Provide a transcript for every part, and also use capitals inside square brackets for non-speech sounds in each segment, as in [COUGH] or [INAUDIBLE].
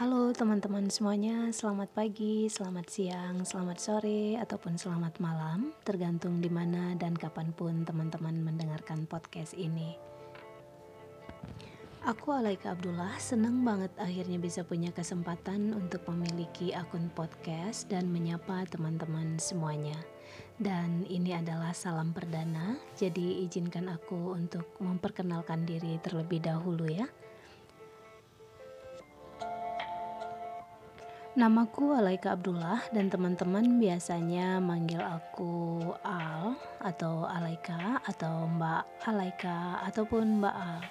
Halo teman-teman semuanya, selamat pagi, selamat siang, selamat sore, ataupun selamat malam, tergantung di mana dan kapan pun teman-teman mendengarkan podcast ini. Aku Alaika Abdullah, senang banget akhirnya bisa punya kesempatan untuk memiliki akun podcast dan menyapa teman-teman semuanya. Dan ini adalah salam perdana, jadi izinkan aku untuk memperkenalkan diri terlebih dahulu ya. Namaku Alaika Abdullah dan teman-teman biasanya manggil aku Al atau Alaika atau Mbak Alaika ataupun Mbak Al.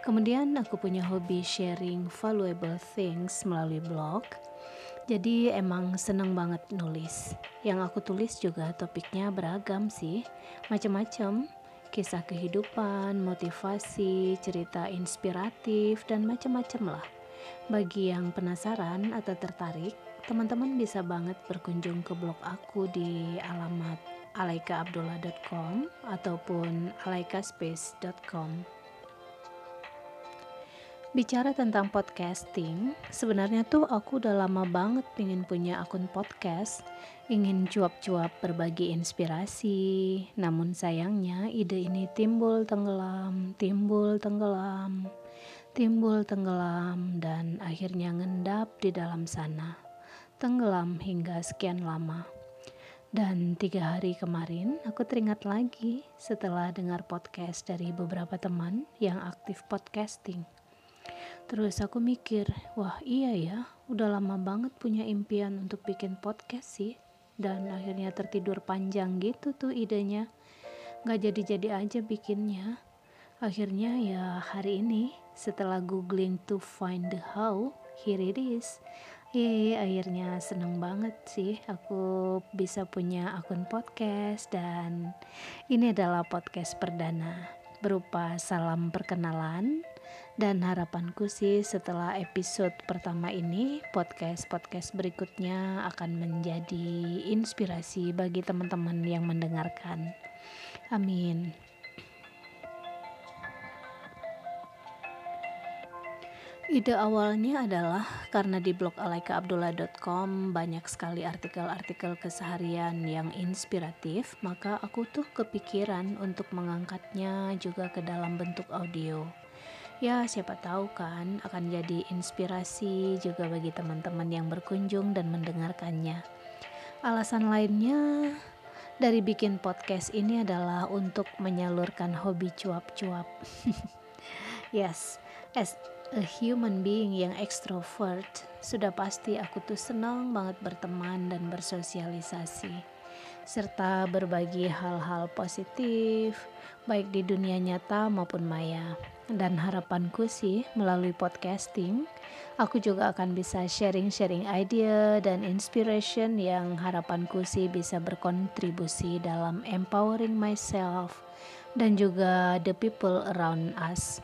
Kemudian aku punya hobi sharing valuable things melalui blog. Jadi emang seneng banget nulis. Yang aku tulis juga topiknya beragam sih, macam-macam. Kisah kehidupan, motivasi, cerita inspiratif, dan macam-macam lah bagi yang penasaran atau tertarik, teman-teman bisa banget berkunjung ke blog aku di alamat alaikaabdullah.com ataupun alaikaspace.com. Bicara tentang podcasting, sebenarnya tuh aku udah lama banget pengen punya akun podcast, ingin cuap-cuap berbagi inspirasi. Namun sayangnya ide ini timbul tenggelam, timbul tenggelam timbul tenggelam dan akhirnya ngendap di dalam sana. Tenggelam hingga sekian lama. Dan tiga hari kemarin aku teringat lagi setelah dengar podcast dari beberapa teman yang aktif podcasting. Terus aku mikir, wah iya ya, udah lama banget punya impian untuk bikin podcast sih. Dan akhirnya tertidur panjang gitu tuh idenya. Gak jadi-jadi aja bikinnya. Akhirnya ya hari ini setelah googling to find the how, here it is. Yeay, akhirnya seneng banget sih aku bisa punya akun podcast dan ini adalah podcast perdana berupa salam perkenalan dan harapanku sih setelah episode pertama ini podcast-podcast berikutnya akan menjadi inspirasi bagi teman-teman yang mendengarkan. Amin. Ide awalnya adalah karena di blog alaikaabdullah.com banyak sekali artikel-artikel keseharian yang inspiratif, maka aku tuh kepikiran untuk mengangkatnya juga ke dalam bentuk audio. Ya, siapa tahu kan akan jadi inspirasi juga bagi teman-teman yang berkunjung dan mendengarkannya. Alasan lainnya dari bikin podcast ini adalah untuk menyalurkan hobi cuap-cuap. [LAUGHS] yes, as a human being yang extrovert, sudah pasti aku tuh senang banget berteman dan bersosialisasi serta berbagi hal-hal positif baik di dunia nyata maupun maya. Dan harapanku sih melalui podcasting, aku juga akan bisa sharing-sharing idea dan inspiration yang harapanku sih bisa berkontribusi dalam empowering myself dan juga the people around us.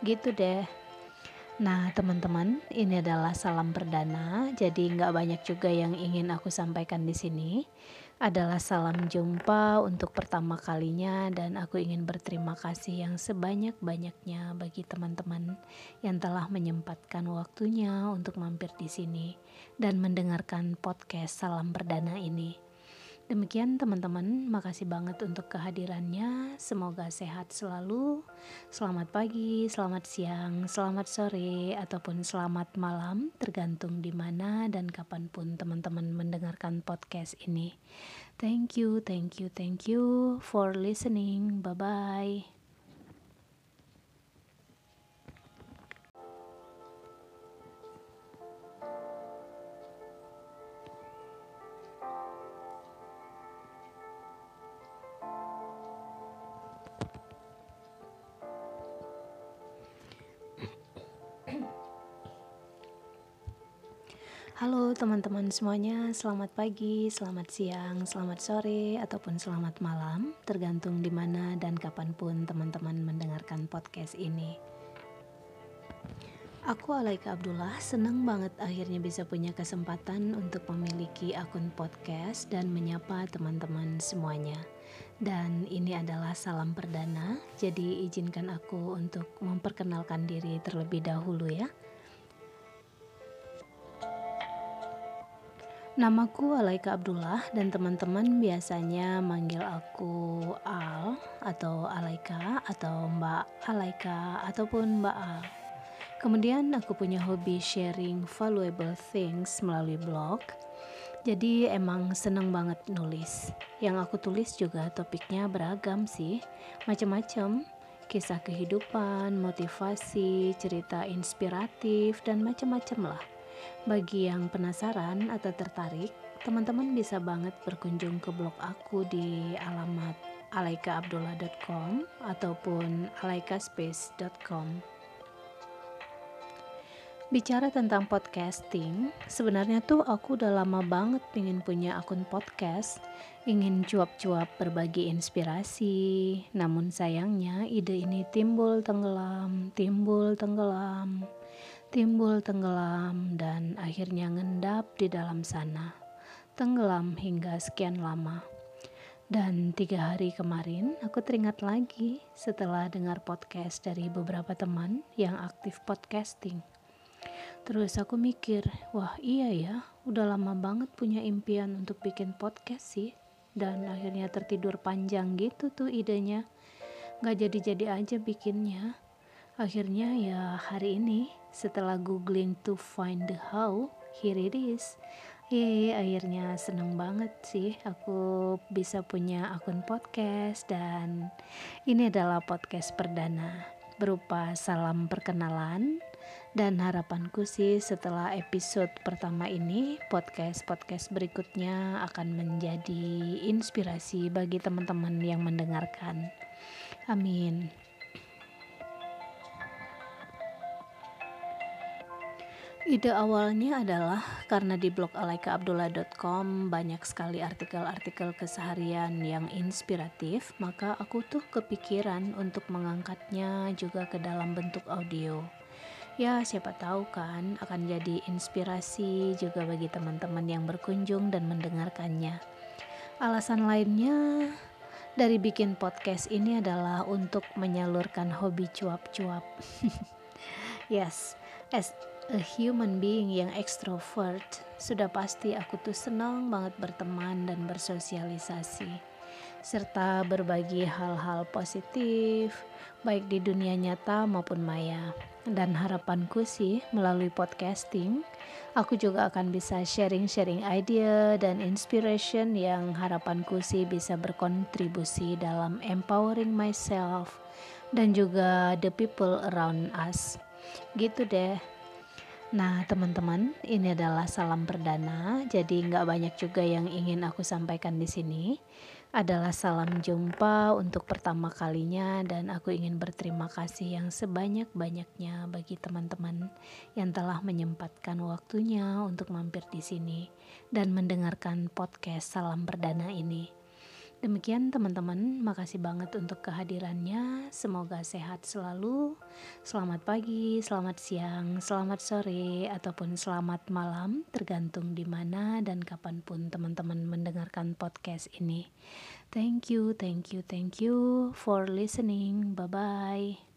Gitu deh. Nah, teman-teman, ini adalah salam perdana, jadi nggak banyak juga yang ingin aku sampaikan di sini. Adalah salam jumpa untuk pertama kalinya, dan aku ingin berterima kasih yang sebanyak-banyaknya bagi teman-teman yang telah menyempatkan waktunya untuk mampir di sini dan mendengarkan podcast salam perdana ini. Demikian teman-teman, makasih banget untuk kehadirannya. Semoga sehat selalu. Selamat pagi, selamat siang, selamat sore, ataupun selamat malam, tergantung di mana dan kapan pun teman-teman mendengarkan podcast ini. Thank you, thank you, thank you for listening. Bye-bye. Halo teman-teman semuanya, selamat pagi, selamat siang, selamat sore, ataupun selamat malam, tergantung di mana dan kapan pun teman-teman mendengarkan podcast ini. Aku Alaika Abdullah, senang banget akhirnya bisa punya kesempatan untuk memiliki akun podcast dan menyapa teman-teman semuanya. Dan ini adalah salam perdana, jadi izinkan aku untuk memperkenalkan diri terlebih dahulu ya. Namaku Alaika Abdullah dan teman-teman biasanya manggil aku Al atau Alaika atau Mbak Alaika ataupun Mbak Al. Kemudian aku punya hobi sharing valuable things melalui blog. Jadi emang seneng banget nulis. Yang aku tulis juga topiknya beragam sih, macam-macam. Kisah kehidupan, motivasi, cerita inspiratif, dan macam-macam lah. Bagi yang penasaran atau tertarik, teman-teman bisa banget berkunjung ke blog aku di alamat alaikaabdullah.com ataupun alaikaspace.com. Bicara tentang podcasting, sebenarnya tuh aku udah lama banget pengen punya akun podcast, ingin cuap-cuap berbagi inspirasi, namun sayangnya ide ini timbul tenggelam, timbul tenggelam timbul tenggelam dan akhirnya ngendap di dalam sana. Tenggelam hingga sekian lama. Dan tiga hari kemarin aku teringat lagi setelah dengar podcast dari beberapa teman yang aktif podcasting. Terus aku mikir, wah iya ya, udah lama banget punya impian untuk bikin podcast sih. Dan akhirnya tertidur panjang gitu tuh idenya. Gak jadi-jadi aja bikinnya. Akhirnya ya hari ini setelah googling to find the how, here it is. Yeay, akhirnya seneng banget sih aku bisa punya akun podcast dan ini adalah podcast perdana berupa salam perkenalan dan harapanku sih setelah episode pertama ini podcast-podcast berikutnya akan menjadi inspirasi bagi teman-teman yang mendengarkan. Amin. Ide awalnya adalah karena di blog alaikaabdullah.com banyak sekali artikel-artikel keseharian yang inspiratif, maka aku tuh kepikiran untuk mengangkatnya juga ke dalam bentuk audio. Ya, siapa tahu kan akan jadi inspirasi juga bagi teman-teman yang berkunjung dan mendengarkannya. Alasan lainnya dari bikin podcast ini adalah untuk menyalurkan hobi cuap-cuap. [LAUGHS] yes, as a human being yang extrovert, sudah pasti aku tuh senang banget berteman dan bersosialisasi serta berbagi hal-hal positif baik di dunia nyata maupun maya. Dan harapanku sih melalui podcasting, aku juga akan bisa sharing-sharing idea dan inspiration yang harapanku sih bisa berkontribusi dalam empowering myself dan juga the people around us. Gitu deh. Nah, teman-teman, ini adalah salam perdana, jadi nggak banyak juga yang ingin aku sampaikan di sini. Adalah salam jumpa untuk pertama kalinya, dan aku ingin berterima kasih yang sebanyak-banyaknya bagi teman-teman yang telah menyempatkan waktunya untuk mampir di sini dan mendengarkan podcast salam perdana ini. Demikian teman-teman, makasih banget untuk kehadirannya. Semoga sehat selalu. Selamat pagi, selamat siang, selamat sore, ataupun selamat malam, tergantung di mana dan kapan pun teman-teman mendengarkan podcast ini. Thank you, thank you, thank you for listening. Bye bye.